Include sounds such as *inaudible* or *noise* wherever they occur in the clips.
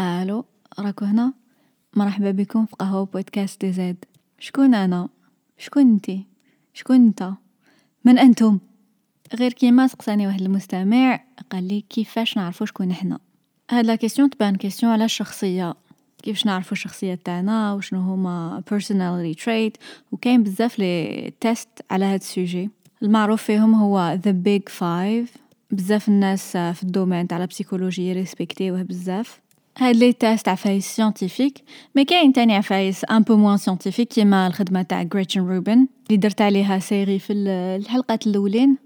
ألو راكو هنا؟ مرحبا بكم في قهوة Podcast DZ. شكون أنا؟ شكون انتي شكون أنت؟ من أنتم؟ غير كيما سقساني واحد المستمع قال لي كيفاش نعرفوا شكون إحنا. هاد la question تبان question على الشخصية. كيفاش نعرفوا الشخصية تاعنا؟ وشنو هما personality trait وكاين بزاف les tests على هاد ال sujet. المعروف فيهم هو the Big Five. بزاف الناس في ال domaine تاع la psychologie يريسبكتيوه بزاف. هاد les tests عفايس scientifiques mais كاين تاني عفايس un peu moins scientifiques كيما الخدمة تاع غريتشن روبن اللي درت عليها série في الحلقات الأولين.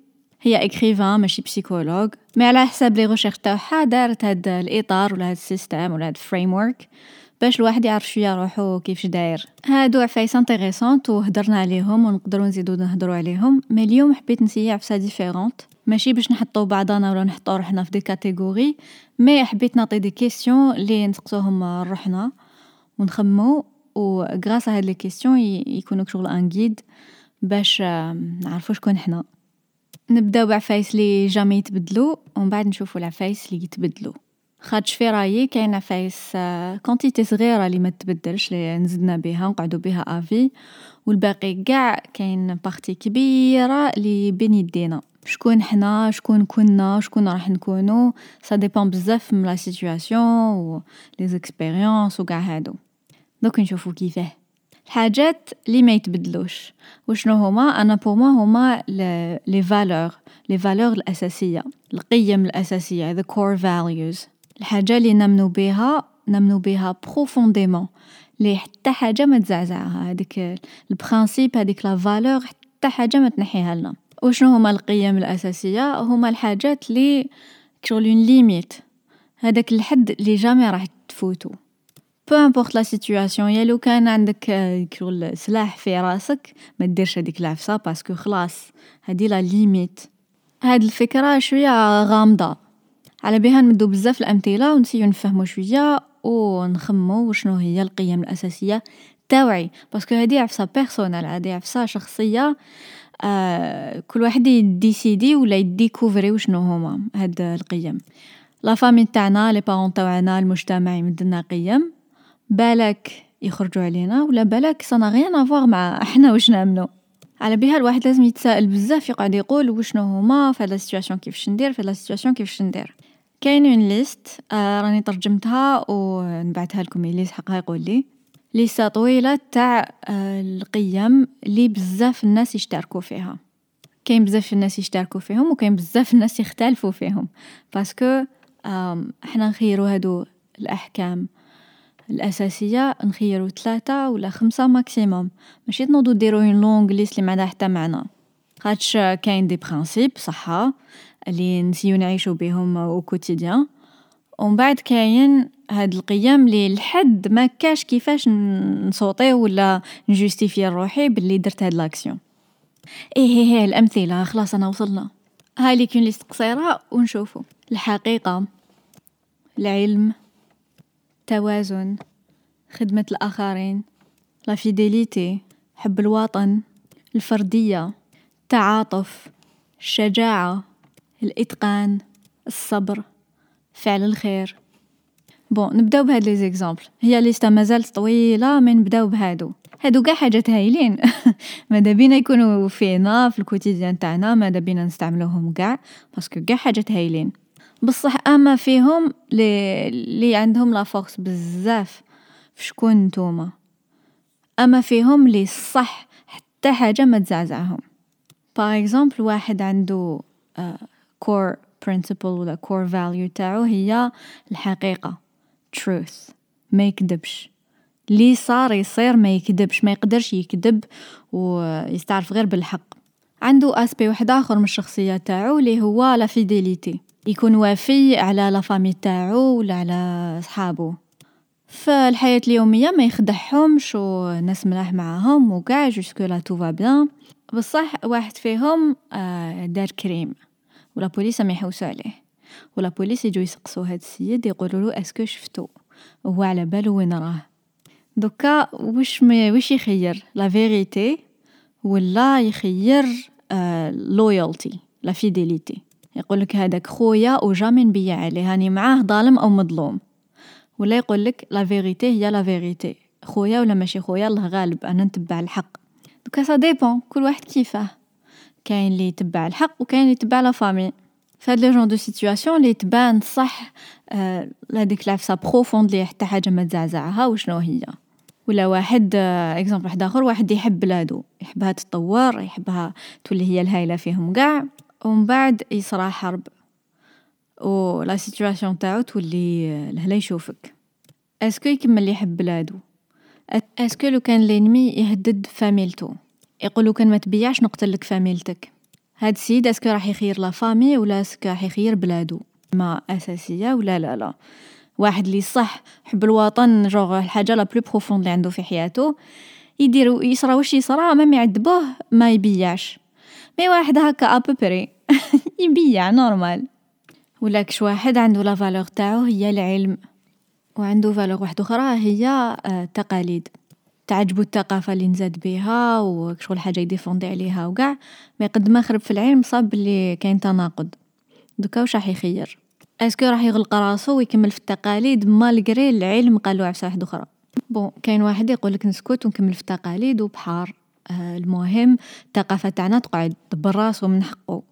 هي écrivain ماشي psychologue mais على حساب les recherches تاعها دارت هاد الإطار ولا هاد ال système ولا هاد frame باش الواحد يعرف شوية روحو كيفاش داير. هادو عفايس intéressantes وهدرنا عليهم ونقدروا نزيدو نهضروا عليهم. mais اليوم حبيت نسيي عفسة différente. ماشي باش نحطو بعضنا ولا نحطو روحنا في des catégories mais حبيت نعطي des questions لي نسقسوهم روحنا ونخمو و grâce هاد les questions يكونوا شغل un guide باش نعرفو شكون حنا. نبداو بعفايس لي jamais يتبدلو ومن بعد نشوفو العفايس لي يتبدلو. خاطش في رأيي كاين عفايس quantité صغيرة لي ما تبدلش لي نزدنا بها ونقعدو بها à vie والباقي قاع كاين partie كبيرة لي بين يدينا. شكون حنا شكون كنا شكون راح نكونو. ça dépend بزاف من la situation و les expériences و قاع هادو. دوك نشوفو كيفاه. الحاجات اللي ما يتبدلوش. وشنو هما؟ أنا pour moi هما les valeurs les valeurs الأساسية. القيم الأساسية the core values. الحاجة اللي نمنو بها نمنو بها profondément لي حتى حاجة ما تزعزعها. هذيك ال principe هذيك la valeur حتى حاجة ما تنحيها لنا. وشنو هما القيم الأساسية؟ هما الحاجات لي شغل une limite هذاك الحد اللي jamais راح تفوتو. peu importe la situation يا لو كان عندك شغل سلاح في راسك ما ديرش هذيك العفسة parce que خلاص هادي la limite هاد الفكرة شوية غامضة. على بها نمدو بزاف الأمثلة ونسيو نفهمو شوية ونخمو وشنو هي القيم الأساسية تاوعي. parce que هادي عفسة personnelle هادي عفسة شخصية آه كل واحد يديسيدي ولا يديكوفري وشنو هما هاد القيم. la famille تاعنا les parents تاعنا المجتمع يمدلنا قيم. بالك يخرجوا علينا ولا بالك ça n'a rien à voir مع إحنا واش نامنو على بها الواحد لازم يتسائل بزاف يقعد يقول وشنو هما في هاد situation كيفاش ندير في هاد situation كيفاش ندير. كاين une liste راني ترجمتها ونبعثها لكم اللي يقول لي. ليستا طويلة تاع آه، القيم اللي بزاف الناس يشتركوا فيها. كاين بزاف الناس يشتركوا فيهم وكاين بزاف الناس يختلفوا فيهم. parce que إحنا نخيرو هادو الأحكام الأساسية نخيرو ثلاثة ولا خمسة maximum ماشي تنوضو ديرو une longue liste اللي ما عندها حتى معنى. خاطش كاين des principes صحة. اللي نسيو نعيشو بهم au quotidien ومن بعد كاين هاد القيم لي لحد ما كاش كيفاش نصوتي ولا نجوستيفي روحي باللي درت هاد l'action. إيه هي هي الأمثلة خلاص أنا وصلنا. هاي لي كون liste قصيرة ونشوفو. الحقيقة العلم توازن خدمة الآخرين la fidélité حب الوطن الفردية التعاطف الشجاعة. الإتقان الصبر فعل الخير. bon نبداو بهاد les exemples. هي ليستا مازالت طويلة mais نبداو بهادو. هادو قاع حاجات هايلين *laughs* ماذا بينا يكونوا فينا في ال quotidien تاعنا ماذا بينا نستعملوهم قاع parce que قاع حاجات هايلين بصح أما فيهم لي لي عندهم la force بزاف في شكون نتوما. أما فيهم لي صح حتى حاجة ما تزعزعهم. par exemple واحد عنده core uh, principle ولا core value تاعو هي الحقيقة. Truth. ما يكدبش لي صار يصير ما يكدبش ما يقدرش يكدب ويستعرف غير بالحق. عنده aspect واحد آخر من الشخصية تاعو اللي هو la fidélité يكون وافي على la famille تاعو ولا على صحابو فالحياة اليومية ما يخدعهمش وناس ملاح معاهم وقاع jusque-là tout va bien بصح واحد فيهم آه دار crime. و la police ما يحوسوا عليه و la police يجوا يسقسوا هاد السيد يقولوا له est-ce que شفتو. وهو على بالو وين راه دوكا واش واش يخير la vérité ولا يخير loyalty la fidélité يقول لك هذاك خويا و jamais نبيع عليه هاني معاه ظالم أو مظلوم. ولا يقول لك la vérité هي la vérité خويا ولا ماشي خويا الله غالب أنا نتبع الحق. دوكا ça dépend كل واحد كيفاه كاين اللي يتبع الحق وكاين اللي يتبع la famille. فهاد le genre de situations اللي تبان صح آه هذيك العفسه profonde لي حتى حاجة ما تزعزعها وشنو هي. ولا واحد exemple واحد آخر واحد يحب بلادو يحبها تطور يحبها تولي هي الهايلة فيهم كاع ومن بعد يصرى حرب. و la situation تاعو تولي لهلا يشوفك. est-ce que يكمل يحب بلادو est-ce que لو كان l'ennemi يهدد فاميلتو يقولو كان ما تبيعش نقتلك فاميلتك. هاد السيد est-ce que راح يخير la famille ولا est-ce que راح يخير بلادو؟ ما أساسية ولا لا لا. واحد اللي صح حب الوطن شغل الحاجة la plus profonde اللي عنده في حياته يدير يصرى واش يصرى même يعذبوه ما يبيعش. mais واحد هكا à peu près *laughs* يبيع normal. ولا كش واحد عنده la valeur تاعو هي العلم. وعنده valeur واحدة أخرى هي التقاليد تعجبو الثقافة اللي نزاد بيها وشغل حاجة يديفوندي عليها وقاع ما قد ما خرب في العلم صاب بلي كاين تناقض. دوكا واش راح يخير؟ est-ce que راح يغلق راسو ويكمل في التقاليد malgré العلم قالو عفسه واحدة أخرى. bon كاين واحد يقولك نسكت ونكمل في التقاليد وبحار. آه المهم الثقافة تاعنا تقعد براسو من حقه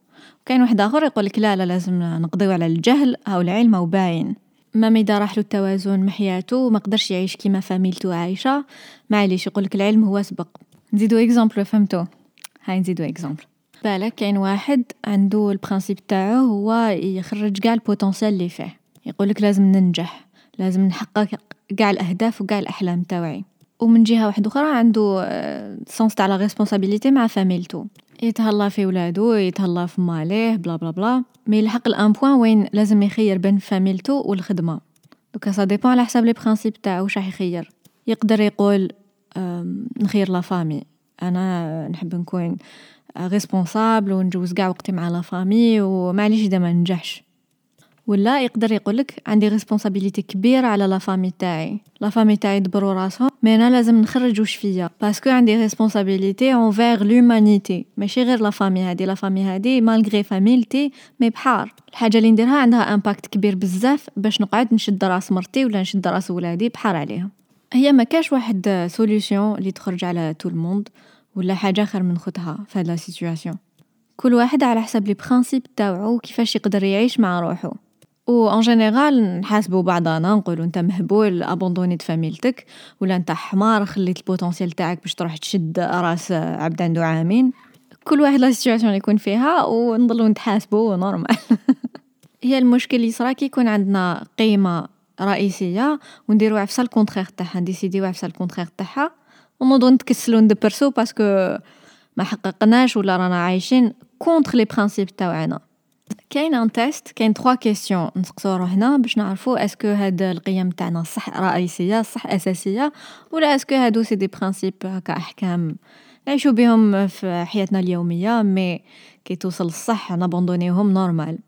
كاين واحد آخر يقولك لا لا لازم نقضيو على الجهل هاو العلم هاو باين. ما اذا راح له التوازن محياتو ما قدرش يعيش كيما فاميلتو عايشة. معليش يقولك العلم هو سبق. نزيدو exemple فهمتو. هاي نزيدو exemple بالك كاين واحد عنده ال principe تاعو هو يخرج كاع ال potentiel اللي فيه. يقولك لازم ننجح لازم نحقق كاع الأهداف وكاع الأحلام تاوعي. ومن جهة واحدة أخرى عنده sens تاع la مع فاميلتو يتهلا في ولادو يتهلا في ماليه bla bla bla. mais يلحق à un point وين لازم يخير بين فاميلتو والخدمة. دوكا ça dépend على حساب les principes تاعو واش راح يخير. يقدر يقول نخير la famille. أنا نحب نكون responsable ونجوز قاع وقتي مع la famille ومعليش إذا ما ننجحش ولا يقدر يقولك عندي responsabilité كبيرة على la famille تاعي. la famille تاعي يدبروا راسهم. mais أنا لازم نخرج واش فيا؟ parce que عندي responsabilité envers l'humanité ماشي غير la famille هادي. la famille هادي malgré فاميلتي mais بحار. الحاجة اللي نديرها عندها impact كبير بزاف باش نقعد نشد راس مرتي ولا نشد راس ولادي بحار عليها هي ما كاش واحد solution اللي تخرج على tout le monde ولا حاجة خير من خوتها في هاد لا كل واحد على حسب les principes تاوعو كيفاش يقدر يعيش مع روحو. و en général نحاسبو بعضنا نقولو انت مهبول abandonnيت فاميلتك ولا انت حمار خليت ال potentiel تاعك باش تروح تشد راس عبد عنده عامين. كل واحد la situation يكون فيها ونضلو نتحاسبو normal *laughs* هي المشكل اللي صرا كي يكون عندنا قيمة رئيسية ونديرو عفسه ال contraire تاعها نديسيديو عفسه ال contraire تاعها ونوضو نتكسلو ندبرسو parce que ما حققناش ولا رانا عايشين contre les principes تاوعنا كاين un test كاين 3 questions نسقسو روحنا باش نعرفو est-ce que هاد القيم تاعنا صح رئيسية صح أساسية ولا est-ce que هادو c'est des principes هكا أحكام نعيشو بهم في حياتنا اليومية mais كي توصل الصح نابوندونيهم normal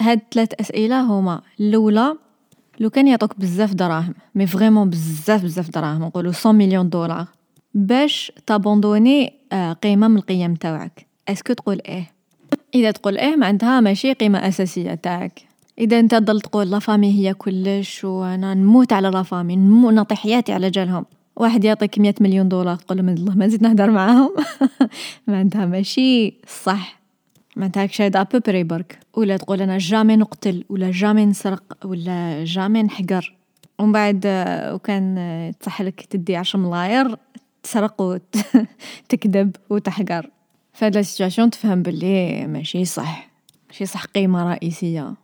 هاد ثلاث أسئلة هما الأولى لو كان يعطوك بزاف دراهم mais vraiment بزاف بزاف دراهم نقولو 100 مليون دولار باش تابوندوني قيمة من القيم تاوعك est-ce que تقول إيه؟ إذا تقول إيه معناتها ماشي قيمة أساسية تاعك. إذا أنت تضل تقول la famille هي كلش وأنا نموت على la famille نموت نعطي حياتي على جالهم. واحد يعطيك مية مليون دولار تقول من الله ما نزيد نهدر معاهم. *laughs* معناتها ماشي صح. معناتها شاهد ابوبري برك ولا تقول أنا جامي نقتل ولا جامي نسرق ولا جامي نحقر. ومن بعد وكان تصحلك تدي عشر ملاير تسرق وتكذب *laughs* وتحقر. فهاد لا سيتوياسيون تفهم بلي ماشي صح. ماشي صح قيمة رئيسية.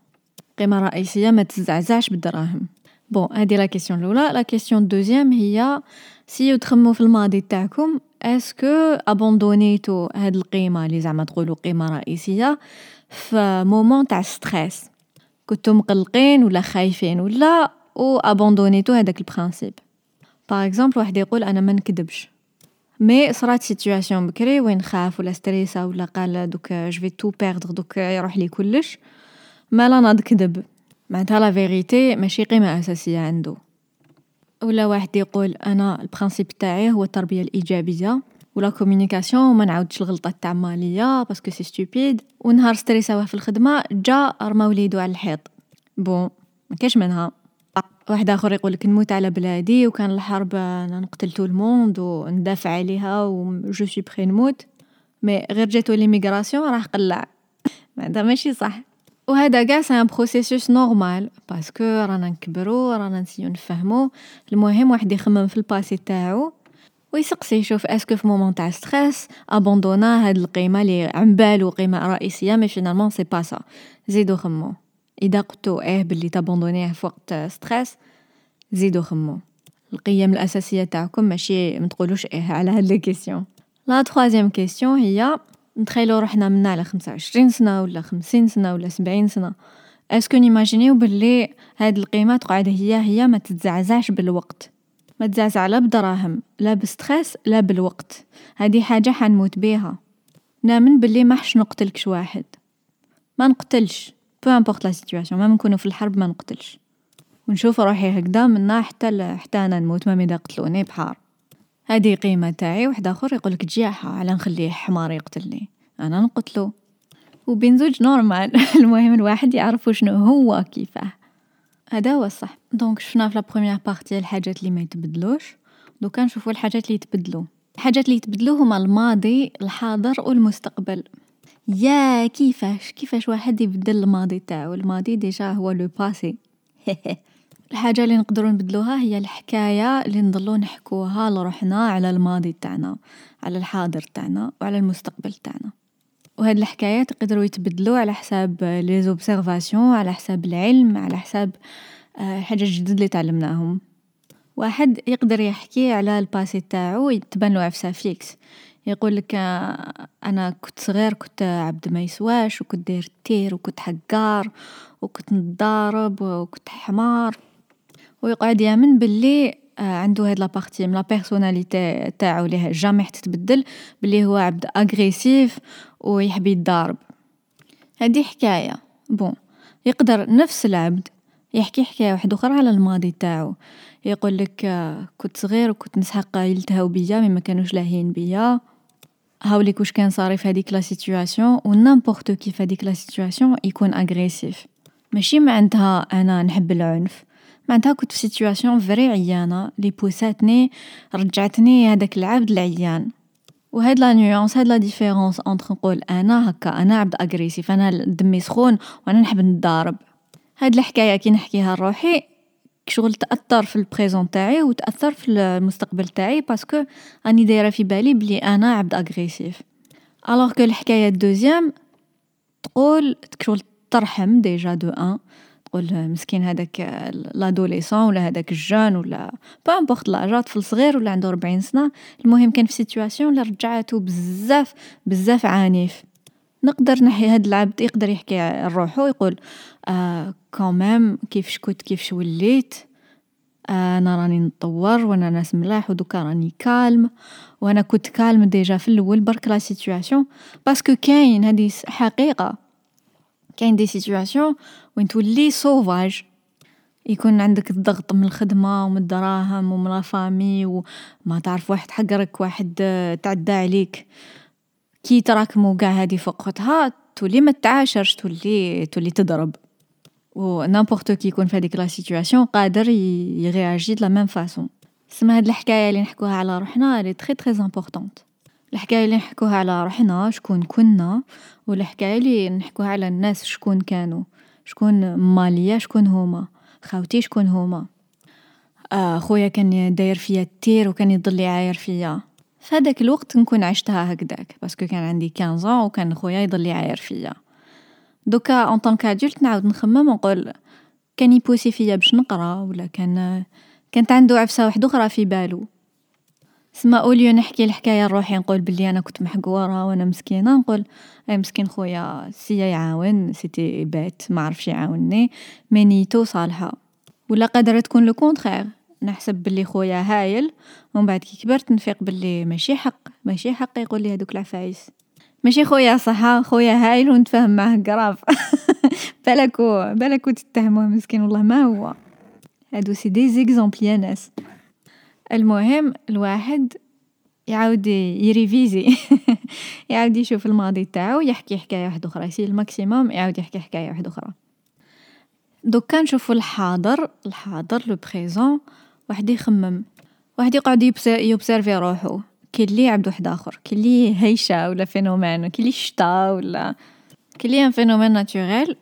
قيمة رئيسية ما تزعزعش بالدراهم. bon هادي la question الأولى. la question deuxième هي si تخمو في الماضي تاعكم est-ce que ابوندونيتو هاد القيمة اللي زعما تقولو قيمة رئيسية في moment تاع stress كنتو مقلقين ولا خايفين ولا و ابوندونيتو هداك ال principe par exemple واحد يقول أنا ما نكذبش. mais صرات situation بكري وين خاف ولا ستريسا ولا قال donc je vais tout perdre دوك يروح لي كلش مالا ناض كذب معناتها la vérité ماشي قيمة أساسية عنده ولا واحد يقول أنا ال principe تاعي هو التربية الإيجابية و la communication وما نعاودش الغلطات تاع ماليا parce que c'est stupide ونهار ستريساوه في الخدمة جا رمى وليدو على الحيط bon ما كاش منها واحد آخر يقولك نموت على بلادي وكان الحرب نقتل tout le monde وندافع عليها و je suis prêt نموت. mais غير جاتو l'immigration راه قلع. *laughs* معناتها ماشي صح. وهذا قاع c'est un processus normal parce que رانا نكبرو رانا نسيو نفهمو. المهم واحد يخمم في ال passé تاعو ويسقسي يشوف est-ce que في moment تاع stress ابوندونا هاد القيمة لي على بالو قيمة رئيسية mais finalement c'est pas ça زيدو خمو. إذا قلتو إيه بلي تابوندونيه في وقت stress زيدو خمو. القيم الأساسية تاعكم ماشي متقولوش إيه على هاد les questions. la troisième question هي نتخيلو روحنا منا على خمسة وعشرين سنة ولا خمسين سنة ولا سبعين سنة. est-ce que نيماجينيو بلي هاد القيمة تقعد هي هي ما تتزعزعش بالوقت؟ ما تزعزع لا بدراهم لا ب stress لا بالوقت. هادي حاجة حنموت بيها. نامن بلي ما حش نقتلكش واحد. ما نقتلش. peu importe la situation ما نكونو في الحرب ما نقتلش. ونشوف روحي هكدا منا حتى حتى أنا نموت ما ميدا قتلوني بحار. هادي قيمة تاعي واحد اخر يقولك جياحة على نخليه حمار يقتلني. أنا نقتلو. وبين زوج normal. *laughs* المهم الواحد يعرف شنو هو كيفاه هذا هو الصح. donc شفنا في la première partie الحاجات اللي ما يتبدلوش. دوكا نشوفوا الحاجات اللي يتبدلوا الحاجات اللي يتبدلوا هما الماضي الحاضر والمستقبل. يا كيفاش؟ كيفاش واحد يبدل الماضي تاعو؟ الماضي déjà هو le passé. *laughs* الحاجة اللي نقدروا نبدلوها هي الحكاية اللي نضلوا نحكوها لروحنا على الماضي تاعنا على الحاضر تاعنا وعلى المستقبل تاعنا. وهاد الحكايات يقدروا يتبدلوا على حساب les observations على حساب العلم على حساب الحاجة الجدد اللي تعلمناهم. واحد يقدر يحكي على ال passé تاعو يتبان له عفسه fixe. يقول لك أنا كنت صغير كنت عبد ما يسواش وكنت داير التير وكنت حقار وكنت نضارب وكنت حمار. ويقعد يأمن باللي عنده هاد la partie من la personnalité تاعو اللي jamais تتبدل باللي هو عبد agressif ويحب يتضارب. هادي حكاية. bon يقدر نفس العبد يحكي حكاية واحدة أخرى على الماضي تاعو. يقول لك كنت صغير وكنت نسحق يلتهاو بيا mais ما كانوش لاهين بيا. هاوليك واش كان صاري في هذيك la situation و n'importe qui في هذيك la situation يكون agressif ماشي معناتها أنا نحب العنف معناتها كنت في situation vraiment عيانة لي pouss اتني رجعتني هذاك العبد العيان. وهاد la nuance هاد la différence entre نقول أنا هكا أنا عبد agressif أنا دمي سخون وأنا نحب نضارب. هاد الحكاية كي نحكيها لروحي شغل تأثر في ال présent تاعي وتأثر في المستقبل تاعي parce que راني دايرة في بالي بلي أنا عبد agressif. alors que الحكاية ال deuxième تقول شغل ترحم déjà d'un. تقول مسكين هذاك l'adolescent ولا هذاك ال jeune ولا peu importe l'âge طفل صغير ولا عنده 40 سنة. المهم كان في situation اللي رجعته بزاف بزاف عنيف. نقدر نحي هاد العبد يقدر يحكي روحو يقول آه quand même كيفاش كنت كيفاش وليت؟ آه أنا راني نطور وأنا ناس ملاح ودوكا راني calme وأنا كنت calme déjà في الأول برك la situation parce que كاين هذه حقيقة كاين des situations وين تولي sauvage يكون عندك الضغط من الخدمة ومن الدراهم ومن la famille وما تعرف واحد حقرك واحد تعدى عليك. كي تراكمو قاع هادي فوقتها تولي ما تعاشرش تولي تولي تضرب. و n'importe qui يكون في هذيك la situation قادر ي réagir de la même façon سما هاد الحكاية اللي نحكوها على روحنا elle est très très importante الحكاية اللي نحكوها على روحنا شكون كنا والحكاية اللي نحكوها على الناس شكون كانوا. شكون ماليا شكون هما. خاوتي شكون هما. آه خويا كان داير فيا التير وكان يضل يعاير فيا. في هذاك الوقت نكون عشتها هكداك parce que كان عندي 15 وكان خويا يضل يعاير فيا. دوكا en tant qu'adulte نعاود نخمم ونقول كان ي pousser فيا باش نقرا ولا كان كانت عنده عفسة واحدة أخرى في بالو. سما au lieu نحكي الحكاية لروحي نقول بلي أنا كنت محقورة وأنا مسكينة نقول أي مسكين خويا سيا يعاون سيتي بيت ما عرفش يعاونني mais نيتو صالحه ولا قادرة تكون le contraire. نحسب بلي خويا هايل ومن بعد كي كبرت نفيق بلي ماشي حق ماشي حق يقول لي هذوك العفايس. ماشي خويا صح خويا هايل ونتفاهم معاه grave. *laughs* بالكو بالكو تتهموه مسكين والله ما هو. هادو c'est des exemples يا ناس. المهم الواحد يعاود ي réviser *laughs* يعاود يشوف الماضي تاعو يحكي حكاية واحدة أخرى يسير ال maximum يعاود يحكي حكاية واحدة أخرى. دوكا نشوفو الحاضر الحاضر le présent. واحد يخمم. واحد يقعد ي observer روحو. كاين لي عبد واحد آخر. كاين لي هيشة ولا phénomène. كاين لي شتا ولا كاين لي un phénomène naturel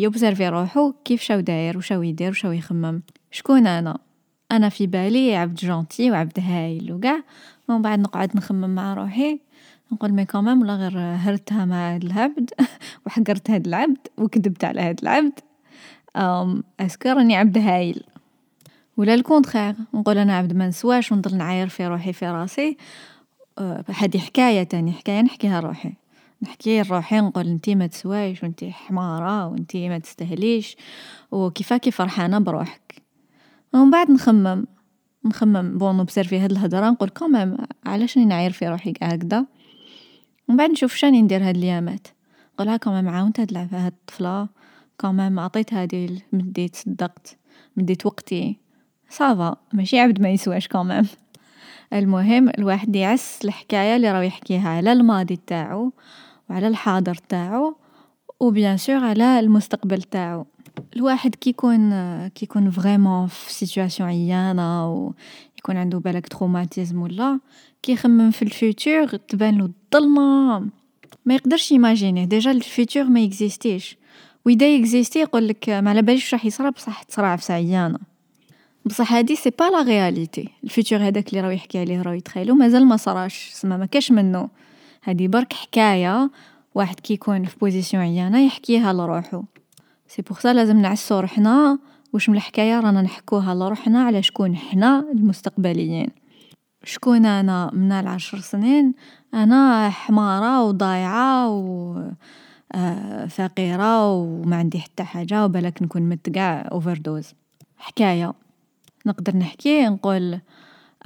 ي observer روحو. كيف شاو داير؟ وشاو يدير؟ وشاو يخمم؟ شكون أنا؟ أنا في بالي عبد gentil وعبد هايل وكاع. ومن بعد نقعد نخمم مع روحي. نقول mais quand même ولا غير هرتها مع هاد العبد. *laughs* وحقرت هاد العبد وكذبت على هاد العبد. est-ce que راني عبد هايل. ولا ال contraire نقول أنا عبد ما نسواش ونضل نعاير في روحي في راسي. أه هذه حكاية تاني حكاية نحكيها لروحي. نحكي لروحي نقول انتي ما تسوايش وانتي حمارة وانتي ما تستهليش وكيفاكي فرحانة بروحك. ومن بعد نخمم نخمم. bon ن observer هاد الهضرة نقول quand même علاش راني نعاير في روحي هكذا؟ ومن بعد نشوف شاني ندير هاد اليامات نقولها quand même عاونت هاد هاد الطفلة. quand même عطيت هادي مديت صدقت. مديت وقتي. ça va ماشي عبد ما يسواش quand même المهم الواحد يعس الحكاية اللي راه يحكيها على الماضي تاعو وعلى الحاضر تاعو و bien sûr على المستقبل تاعو. الواحد كي يكون كي يكون vraiment في situation عيانة و يكون عنده بالك traumatisme ولا كيخمم في ال futur تبان له الظلمة. ما يقدرش يماجينيه ديجا الفيوتور ما يكزيستيش. وإذا يكزيستي يقول لك ما على باليش راح يصرى بصح تصرى في عيانة. بصح هادي c'est pas la réalité ال futur هذاك اللي راهو يحكي عليه راهو يتخيلو مازال ما صراش. سما ما كاش منه. هادي برك حكاية. واحد كي يكون في position عيانة يحكيها لروحو. c'est pour ça لازم نعسو روحنا. واش من الحكاية؟ رانا نحكوها لروحنا على شكون حنا المستقبليين. شكون أنا من العشر سنين؟ أنا حمارة وضايعة و آه فقيرة وما عندي حتى حاجة وبالك نكون مت قاع overdose حكاية. نقدر نحكي نقول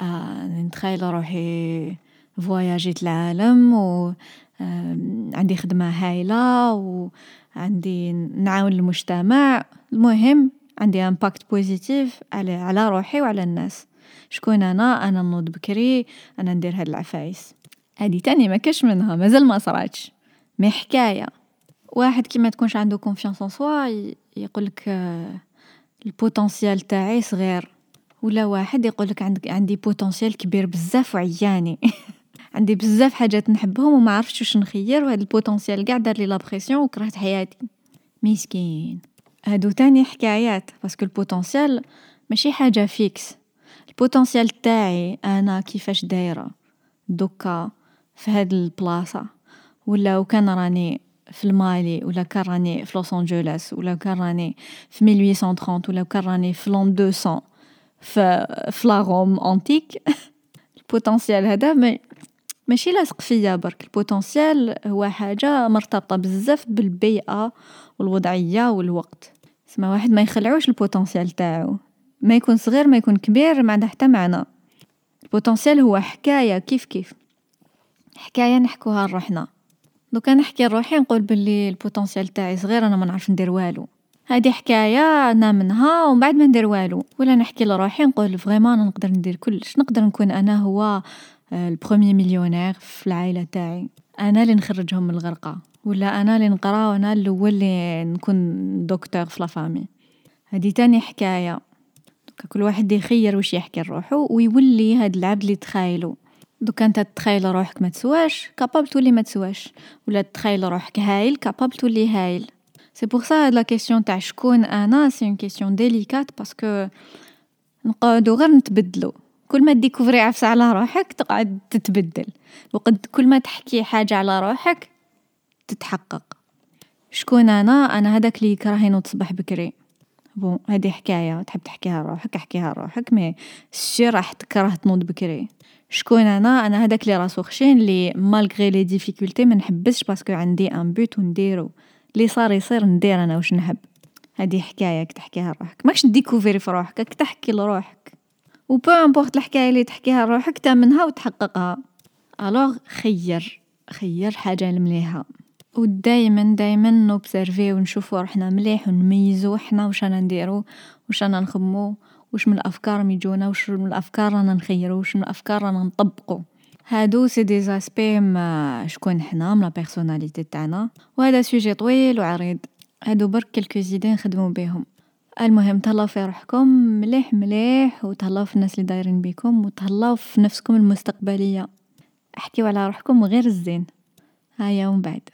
آه نتخيل روحي voyag يت العالم و آه عندي خدمة هايلة وعندي نعاون المجتمع. المهم عندي impact positif على على روحي وعلى الناس. شكون أنا؟ أنا نوض بكري أنا ندير هاد العفايس. هادي تاني ما كاش منها مازال ما صراتش. mais حكاية. واحد كي ما تكونش عنده confiance en soi يقولك آه ال potentiel تاعي صغير. ولا واحد يقولك عندك عندي potentiel كبير بزاف وعياني. *laughs* عندي بزاف حاجات نحبهم وما عرفتش واش نخير وهاد ال potentiel قاع دار لي la pression وكرهت حياتي. مسكين. هادو تاني حكايات parce que ال potentiel ماشي حاجة fixe ال potentiel تاعي أنا كيفاش دايرة؟ دوكا في هاد البلاصة. ولا وكان راني في المالي ولا كان راني في لوس أنجلوس ولا كان راني في 1830 ولا كان راني في l'an 200 في la Rome antique ال potentiel هذا ماشي لاصق فيا برك. ال potentiel هو حاجة مرتبطة بزاف بالبيئة والوضعية والوقت. سما واحد ما يخلعوش ال potentiel تاعو. ما يكون صغير ما يكون كبير ما عنده حتى معنى ال potentiel هو حكاية كيف كيف. حكاية نحكوها لروحنا. donc نحكي لروحي نقول بلي ال potentiel تاعي صغير أنا ما نعرف ندير والو. هادي حكاية أنا منها ومن بعد ما ندير والو. ولا نحكي لروحي نقول vraiment أنا نقدر ندير كلش. نقدر نكون أنا هو ال premier millionnaire في العائلة تاعي. أنا اللي نخرجهم من الغرقة. ولا أنا اللي نقرا وأنا الأول اللي نكون دكتور في la famille هادي تاني حكاية. كل واحد يخير واش يحكي لروحو ويولي هاد العبد اللي تخايلو. donc أنت تخيل روحك ما تسواش capable تولي ما تسواش. ولا تخيل روحك هايل capable تولي هايل. pour ça هاد la question تاع شكون أنا c'est une question délicate parce que نقعدو غير نتبدلو كل ما découvrir عفسة على روحك تقعد تتبدل. وقد كل ما تحكي حاجة على روحك تتحقق. شكون أنا؟ أنا هذاك اللي يكره ينوض صباح بكري. bon هذه حكاية. تحب تحكيها لروحك احكيها لروحك mais الشي راح تكره تنوض بكري. شكون أنا؟ أنا هذاك اللي راسو خشين اللي malgré les difficultés ما نحبسش parce que عندي un but ونديرو اللي صار يصير ندير أنا واش نحب. هذه حكاية تحكيها لروحك. ماكش découvrir في روحك تحكي لروحك. و peu importe الحكاية اللي تحكيها لروحك تامنها وتحققها. alors خير. خير حاجة المليحه ودايما دايما ن observer ونشوفو روحنا مليح ونميزو حنا واش رانا نديرو واش رانا نخمو واش من الأفكار ميجونا واش من الأفكار رانا نخيرو واش من الأفكار رانا نطبقو. هادو c'est des aspects شكون حنا من la personnalité تاعنا وهذا sujet طويل وعريض هادو برك quelques idées نخدمو بيهم المهم تهلاو في روحكم مليح مليح و تهلاو في الناس لي دايرين بيكم و تهلاو في نفسكم المستقبلية. احكيو على روحكم غير الزين. هيا و مبعد.